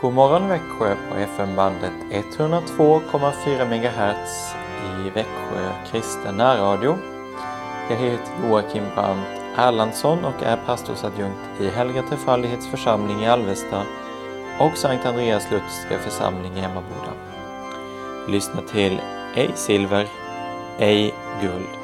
God morgon Växjö på FM-bandet 102,4 MHz i Växjö kristen närradio. Jag heter Joakim Brandt Erlandsson och är pastorsadjunkt i Helga Trefaldighets församling i Alvesta och Sankt Andreas Lutherska församling i Emmaboda. Lyssna till Ej silver, ej guld.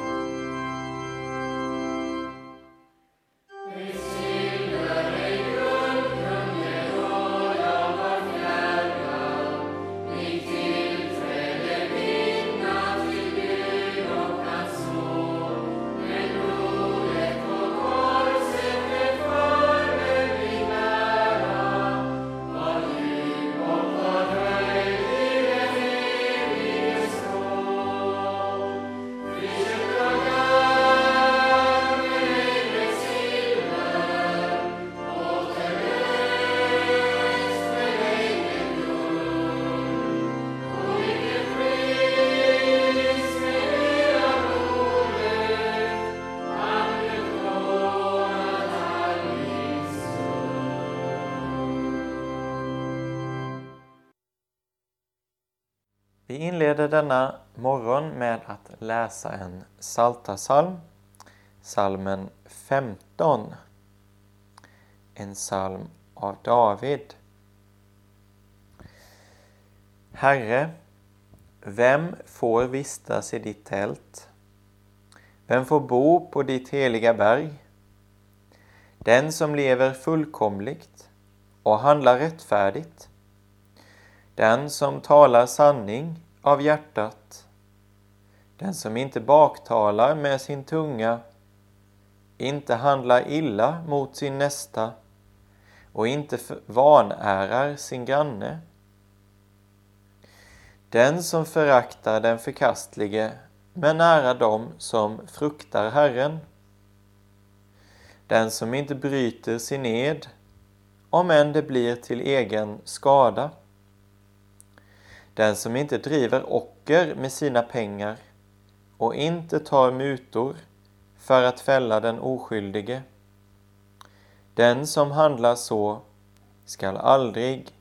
Inleder denna morgon med att läsa en psaltarpsalm, salmen 15. En psalm av David. Herre, vem får vistas i ditt tält? Vem får bo på ditt heliga berg? Den som lever fullkomligt och handlar rättfärdigt den som talar sanning av hjärtat, den som inte baktalar med sin tunga, inte handlar illa mot sin nästa och inte vanärar sin granne. Den som föraktar den förkastlige men nära dem som fruktar Herren. Den som inte bryter sin ed, om än det blir till egen skada. Den som inte driver ocker med sina pengar och inte tar mutor för att fälla den oskyldige. Den som handlar så skall aldrig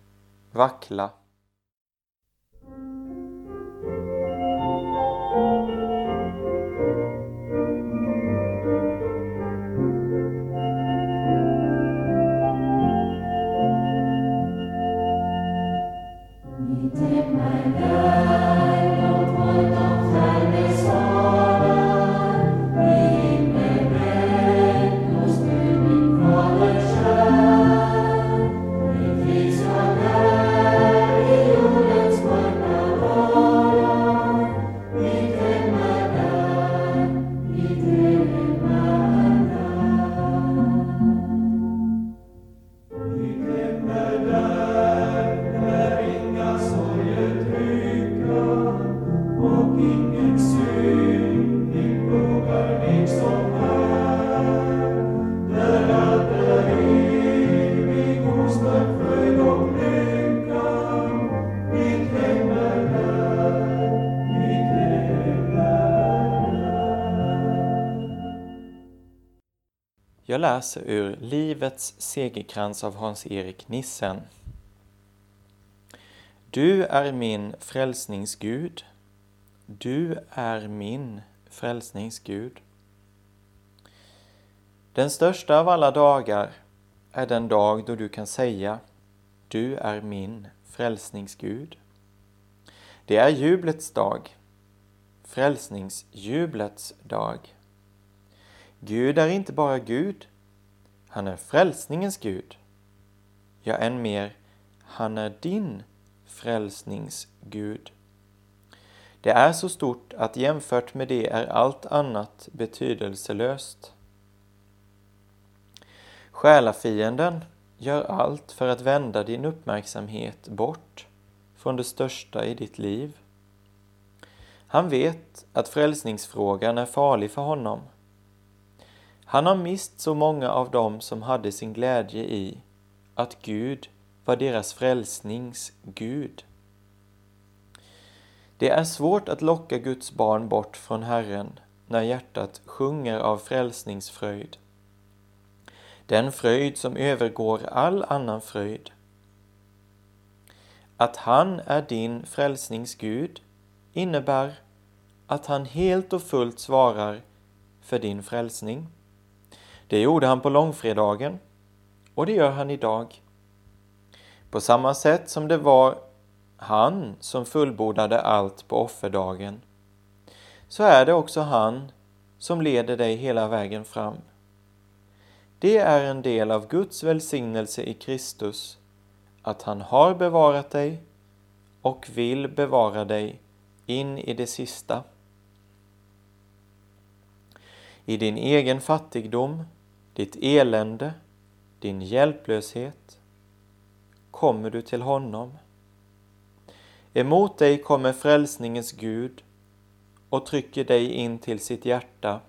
vackla. Jag läser ur Livets segerkrans av Hans-Erik Nissen. Du är min frälsningsgud. Du är min frälsningsgud. Den största av alla dagar är den dag då du kan säga Du är min frälsningsgud. Det är jublets dag, frälsningsjublets dag. Gud är inte bara Gud, han är frälsningens Gud. Ja, än mer, han är din frälsningsgud. Det är så stort att jämfört med det är allt annat betydelselöst. Själafienden gör allt för att vända din uppmärksamhet bort från det största i ditt liv. Han vet att frälsningsfrågan är farlig för honom han har mist så många av dem som hade sin glädje i att Gud var deras frälsnings Gud. Det är svårt att locka Guds barn bort från Herren när hjärtat sjunger av frälsningsfröjd. Den fröjd som övergår all annan fröjd. att han är din frälsningsgud innebär att han helt och fullt svarar för din frälsning. Det gjorde han på långfredagen och det gör han idag. På samma sätt som det var han som fullbordade allt på offerdagen, så är det också han som leder dig hela vägen fram. Det är en del av Guds välsignelse i Kristus att han har bevarat dig och vill bevara dig in i det sista. I din egen fattigdom, ditt elände, din hjälplöshet kommer du till honom. Emot dig kommer frälsningens Gud och trycker dig in till sitt hjärta.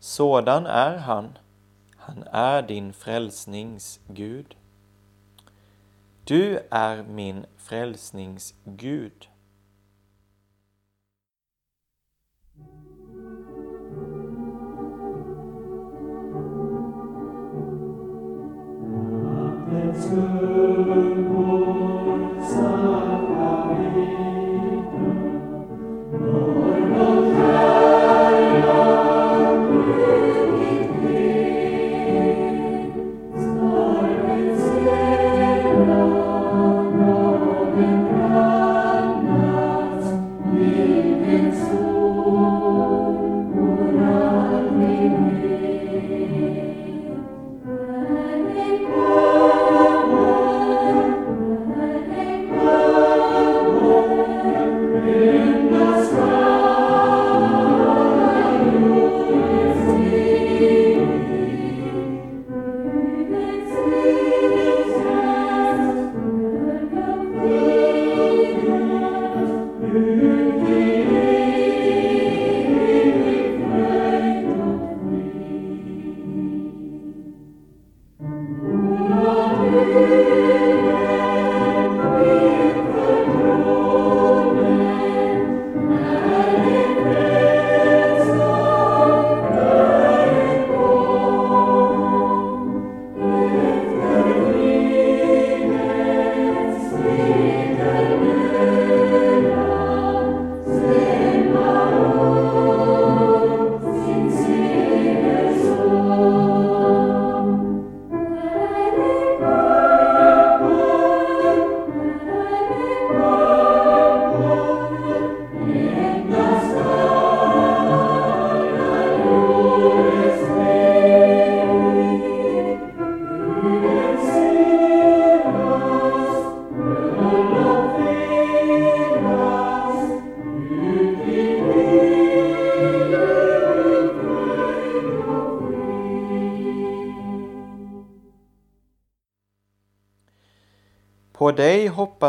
Sådan är han. Han är din frälsnings Gud. Du är min frälsnings Gud. Frälsningsgud. På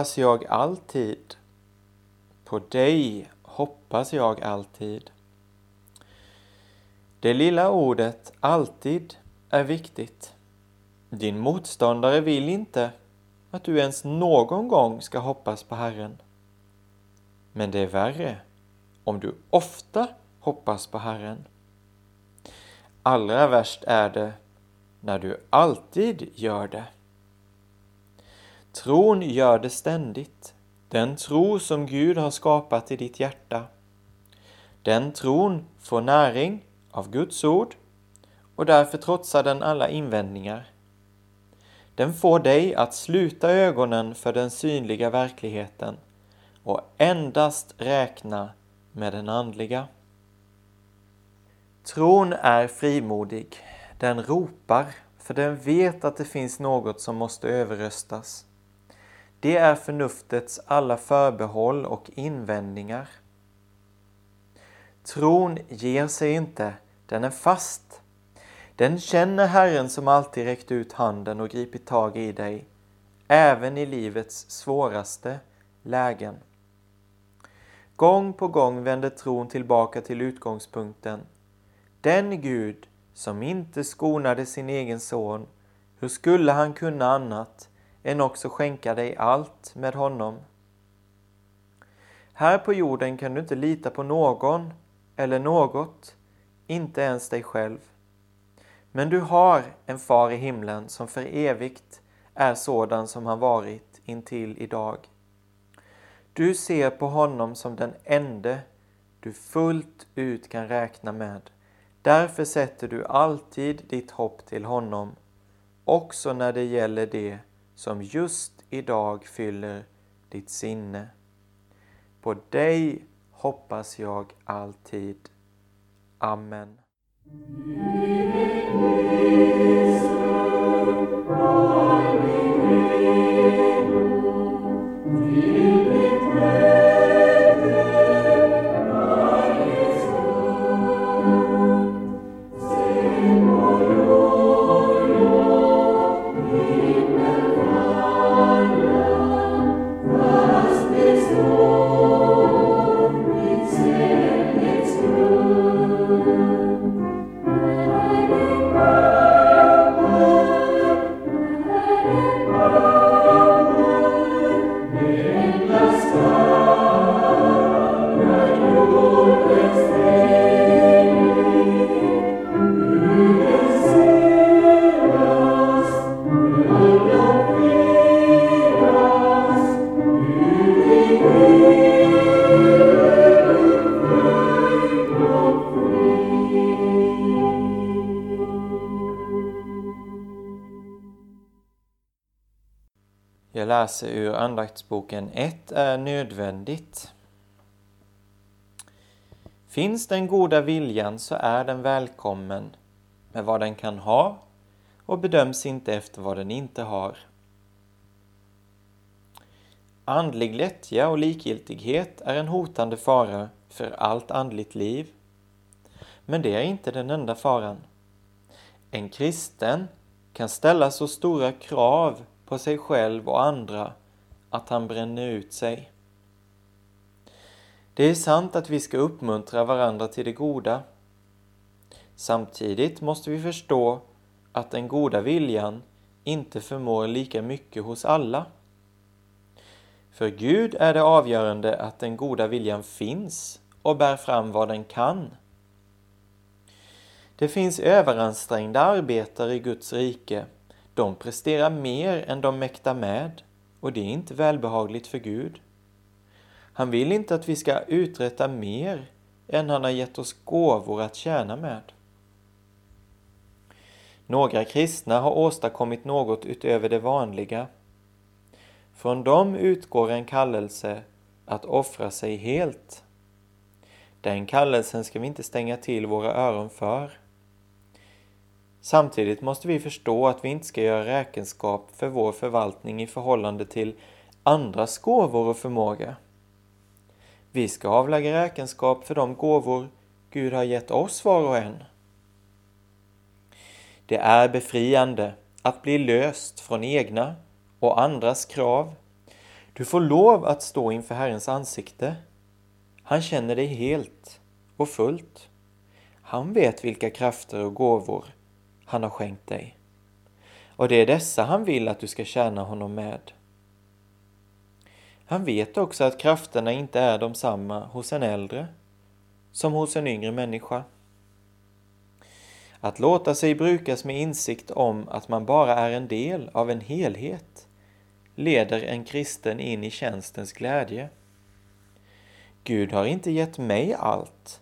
hoppas jag alltid. På dig hoppas jag alltid. Det lilla ordet alltid är viktigt. Din motståndare vill inte att du ens någon gång ska hoppas på Herren. Men det är värre om du ofta hoppas på Herren. Allra värst är det när du alltid gör det. Tron gör det ständigt. Den tro som Gud har skapat i ditt hjärta. Den tron får näring av Guds ord och därför trotsar den alla invändningar. Den får dig att sluta ögonen för den synliga verkligheten och endast räkna med den andliga. Tron är frimodig. Den ropar, för den vet att det finns något som måste överröstas. Det är förnuftets alla förbehåll och invändningar. Tron ger sig inte, den är fast. Den känner Herren som alltid räckt ut handen och gripit tag i dig, även i livets svåraste lägen. Gång på gång vänder tron tillbaka till utgångspunkten. Den Gud som inte skonade sin egen son, hur skulle han kunna annat än också skänka dig allt med honom. Här på jorden kan du inte lita på någon eller något, inte ens dig själv. Men du har en far i himlen som för evigt är sådan som han varit intill idag. Du ser på honom som den ende du fullt ut kan räkna med. Därför sätter du alltid ditt hopp till honom, också när det gäller det som just idag fyller ditt sinne. På dig hoppas jag alltid. Amen. Läser ur andaktsboken 1 är nödvändigt. Finns den goda viljan så är den välkommen med vad den kan ha och bedöms inte efter vad den inte har. Andlig lättja och likgiltighet är en hotande fara för allt andligt liv. Men det är inte den enda faran. En kristen kan ställa så stora krav på sig själv och andra att han bränner ut sig. Det är sant att vi ska uppmuntra varandra till det goda. Samtidigt måste vi förstå att den goda viljan inte förmår lika mycket hos alla. För Gud är det avgörande att den goda viljan finns och bär fram vad den kan. Det finns överansträngda arbetare i Guds rike de presterar mer än de mäktar med och det är inte välbehagligt för Gud. Han vill inte att vi ska uträtta mer än han har gett oss gåvor att tjäna med. Några kristna har åstadkommit något utöver det vanliga. Från dem utgår en kallelse att offra sig helt. Den kallelsen ska vi inte stänga till våra öron för. Samtidigt måste vi förstå att vi inte ska göra räkenskap för vår förvaltning i förhållande till andras gåvor och förmåga. Vi ska avlägga räkenskap för de gåvor Gud har gett oss var och en. Det är befriande att bli löst från egna och andras krav. Du får lov att stå inför Herrens ansikte. Han känner dig helt och fullt. Han vet vilka krafter och gåvor han har skänkt dig. Och det är dessa han vill att du ska tjäna honom med. Han vet också att krafterna inte är de samma hos en äldre som hos en yngre människa. Att låta sig brukas med insikt om att man bara är en del av en helhet leder en kristen in i tjänstens glädje. Gud har inte gett mig allt.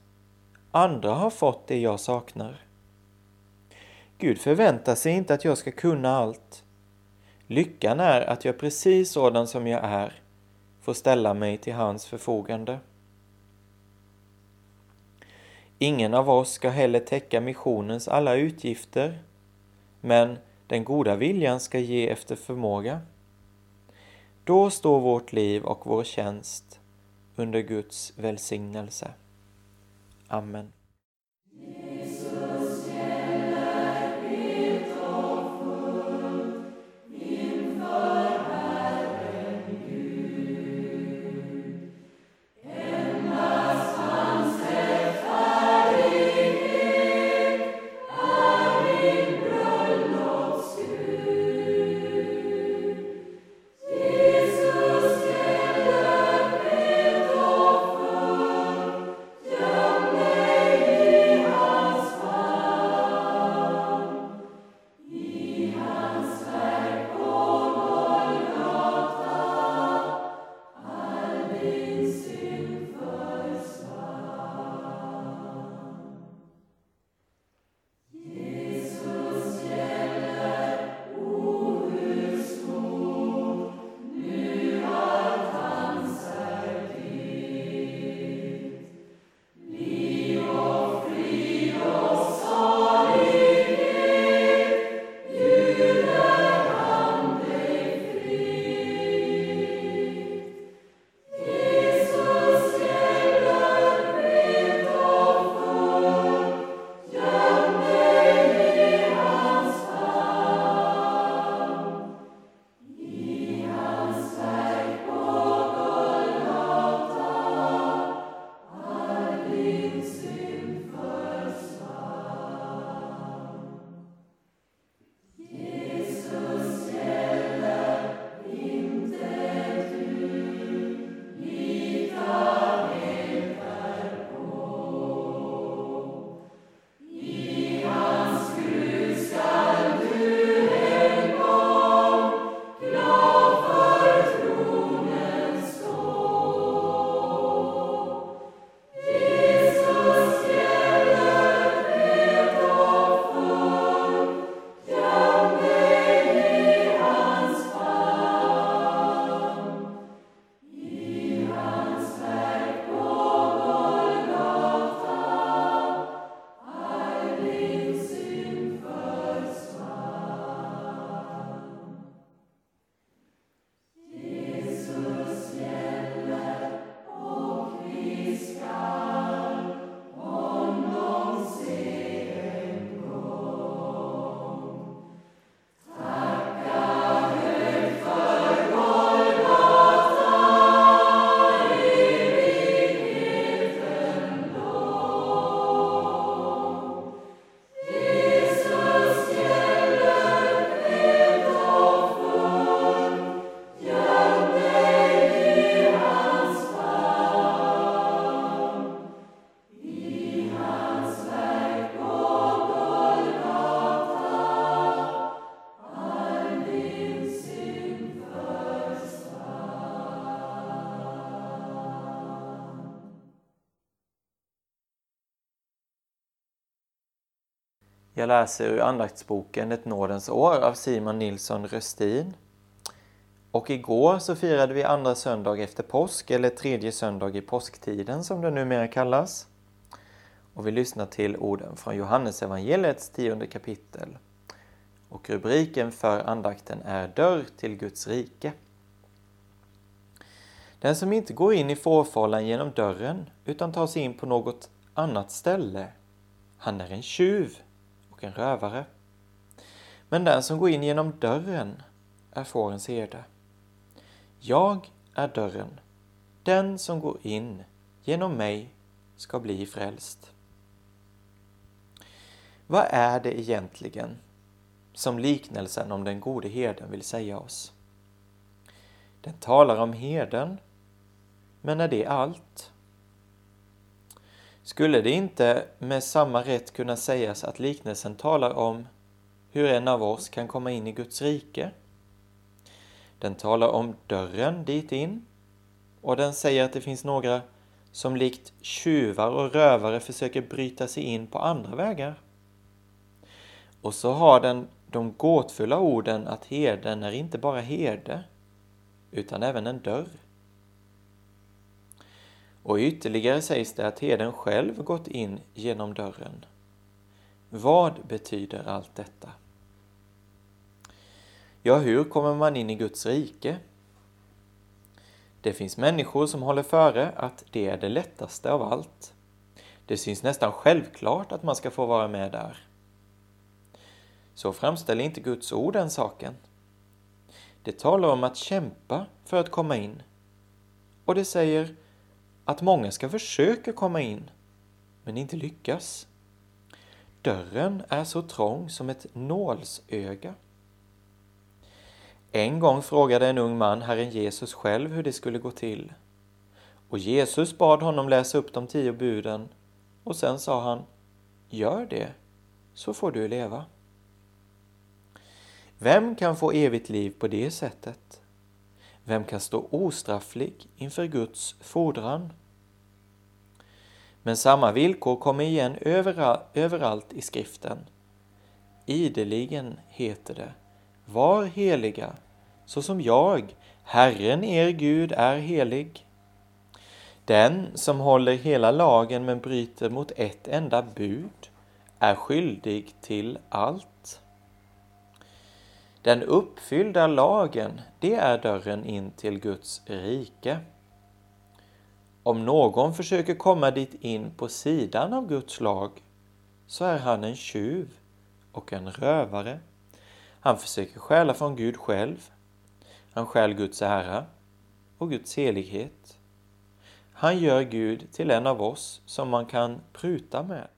Andra har fått det jag saknar. Gud förväntar sig inte att jag ska kunna allt. Lyckan är att jag precis sådan som jag är får ställa mig till hans förfogande. Ingen av oss ska heller täcka missionens alla utgifter, men den goda viljan ska ge efter förmåga. Då står vårt liv och vår tjänst under Guds välsignelse. Amen. Jag läser ur andaktsboken Ett nådens år av Simon Nilsson Röstin. Och igår så firade vi andra söndag efter påsk, eller tredje söndag i påsktiden som det numera kallas. Och vi lyssnar till orden från Johannesevangeliets tionde kapitel. Och rubriken för andakten är Dörr till Guds rike. Den som inte går in i fårfållan genom dörren utan tar sig in på något annat ställe, han är en tjuv och en rövare. Men den som går in genom dörren är fårens herde. Jag är dörren. Den som går in genom mig ska bli frälst. Vad är det egentligen som liknelsen om den gode herden vill säga oss? Den talar om herden, men är det allt? Skulle det inte med samma rätt kunna sägas att liknelsen talar om hur en av oss kan komma in i Guds rike? Den talar om dörren dit in och den säger att det finns några som likt tjuvar och rövare försöker bryta sig in på andra vägar. Och så har den de gåtfulla orden att herden är inte bara herde utan även en dörr. Och ytterligare sägs det att herden själv gått in genom dörren. Vad betyder allt detta? Ja, hur kommer man in i Guds rike? Det finns människor som håller före att det är det lättaste av allt. Det syns nästan självklart att man ska få vara med där. Så framställer inte Guds ord den saken. Det talar om att kämpa för att komma in. Och det säger att många ska försöka komma in, men inte lyckas. Dörren är så trång som ett nålsöga. En gång frågade en ung man Herren Jesus själv hur det skulle gå till. Och Jesus bad honom läsa upp de tio buden och sen sa han Gör det, så får du leva. Vem kan få evigt liv på det sättet? Vem kan stå ostrafflig inför Guds fordran? Men samma villkor kommer igen överallt i skriften. Ideligen heter det Var heliga, så som jag, Herren er Gud, är helig. Den som håller hela lagen men bryter mot ett enda bud är skyldig till allt. Den uppfyllda lagen, det är dörren in till Guds rike. Om någon försöker komma dit in på sidan av Guds lag så är han en tjuv och en rövare. Han försöker stjäla från Gud själv. Han stjäl Guds ära och Guds helighet. Han gör Gud till en av oss som man kan pruta med.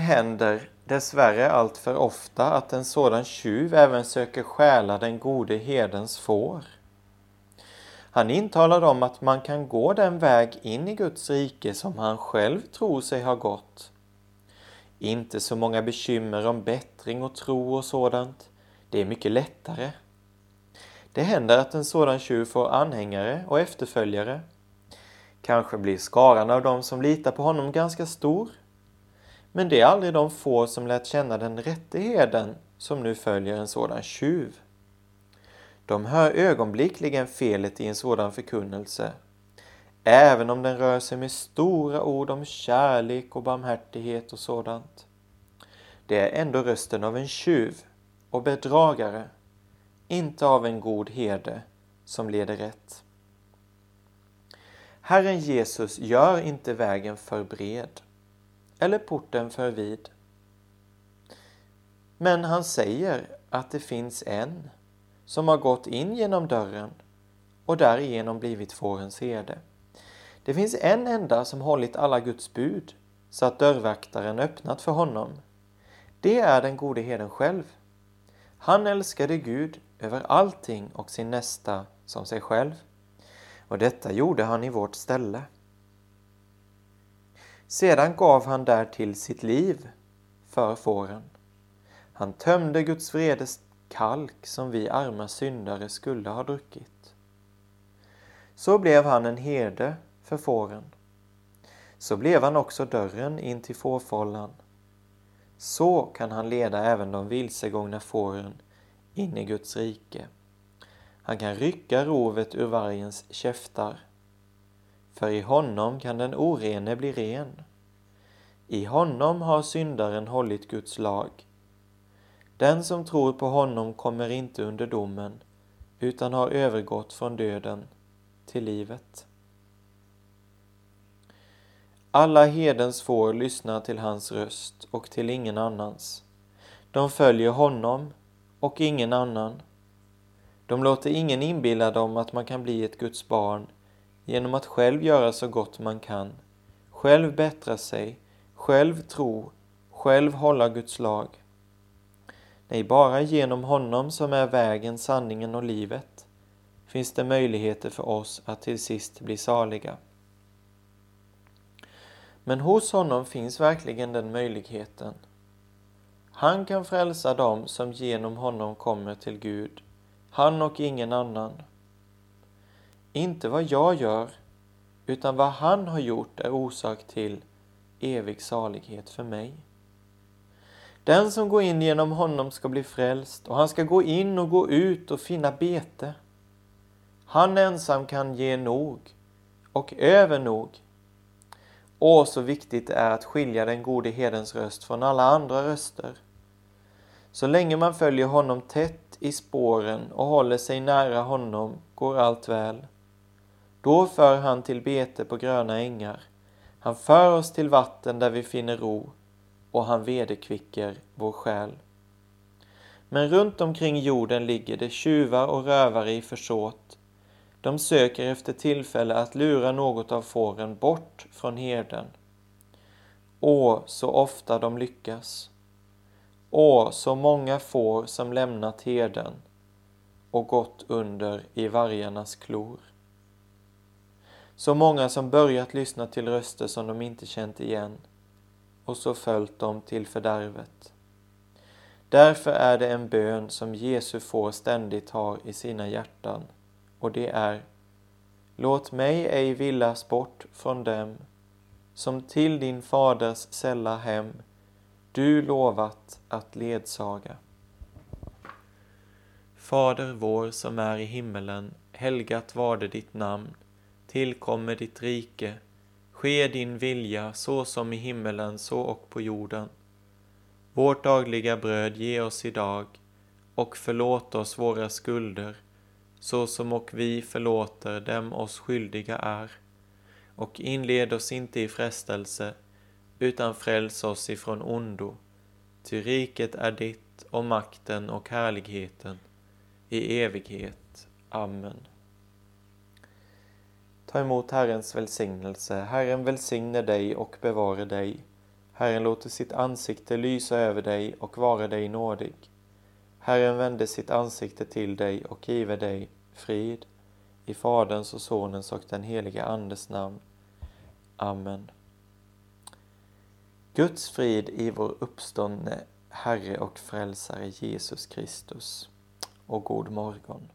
Händer dessvärre allt för ofta att en sådan tjuv även söker stjäla den gode herdens får. Han intalar dem att man kan gå den väg in i Guds rike som han själv tror sig ha gått. Inte så många bekymmer om bättring och tro och sådant. Det är mycket lättare. Det händer att en sådan tjuv får anhängare och efterföljare. Kanske blir skaran av dem som litar på honom ganska stor. Men det är aldrig de få som lät känna den rätte heden som nu följer en sådan tjuv. De hör ögonblickligen felet i en sådan förkunnelse, även om den rör sig med stora ord om kärlek och barmhärtighet och sådant. Det är ändå rösten av en tjuv och bedragare, inte av en god herde som leder rätt. Herren Jesus gör inte vägen för bred eller porten för vid. Men han säger att det finns en som har gått in genom dörren och därigenom blivit fårens herde. Det finns en enda som hållit alla Guds bud så att dörrvaktaren öppnat för honom. Det är den gode herden själv. Han älskade Gud över allting och sin nästa som sig själv. Och detta gjorde han i vårt ställe. Sedan gav han därtill sitt liv för fåren. Han tömde Guds vredes kalk som vi arma syndare skulle ha druckit. Så blev han en herde för fåren. Så blev han också dörren in till fårfållan. Så kan han leda även de vilsegångna fåren in i Guds rike. Han kan rycka rovet ur vargens käftar. För i honom kan den orene bli ren. I honom har syndaren hållit Guds lag. Den som tror på honom kommer inte under domen, utan har övergått från döden till livet. Alla hedens får lyssnar till hans röst och till ingen annans. De följer honom och ingen annan. De låter ingen inbilla dem att man kan bli ett Guds barn genom att själv göra så gott man kan, själv bättra sig, själv tro, själv hålla Guds lag. Nej, bara genom honom som är vägen, sanningen och livet finns det möjligheter för oss att till sist bli saliga. Men hos honom finns verkligen den möjligheten. Han kan frälsa dem som genom honom kommer till Gud, han och ingen annan. Inte vad jag gör, utan vad han har gjort är orsak till evig salighet för mig. Den som går in genom honom ska bli frälst och han ska gå in och gå ut och finna bete. Han ensam kan ge nog och över nog. Åh, så viktigt det är att skilja den gode hedens röst från alla andra röster. Så länge man följer honom tätt i spåren och håller sig nära honom går allt väl. Då för han till bete på gröna ängar. Han för oss till vatten där vi finner ro och han vederkvicker vår själ. Men runt omkring jorden ligger det tjuvar och rövare i försåt. De söker efter tillfälle att lura något av fåren bort från herden. Åh, så ofta de lyckas. Åh, så många får som lämnat herden och gått under i vargarnas klor. Så många som börjat lyssna till röster som de inte känt igen och så följt dem till fördärvet. Därför är det en bön som Jesu får ständigt har i sina hjärtan och det är Låt mig ej villas bort från dem som till din faders sälla hem du lovat att ledsaga. Fader vår som är i himmelen, helgat varde ditt namn. Tillkommer ditt rike. Ske din vilja så som i himmelen så och på jorden. Vårt dagliga bröd ge oss idag och förlåt oss våra skulder så som och vi förlåter dem oss skyldiga är. Och inled oss inte i frestelse utan fräls oss ifrån ondo. Ty riket är ditt och makten och härligheten i evighet. Amen. Ta emot Herrens välsignelse. Herren välsigne dig och bevare dig. Herren låter sitt ansikte lysa över dig och vara dig nådig. Herren vände sitt ansikte till dig och give dig frid. I Faderns och Sonens och den helige Andes namn. Amen. Guds frid i vår uppståndne Herre och Frälsare Jesus Kristus och god morgon.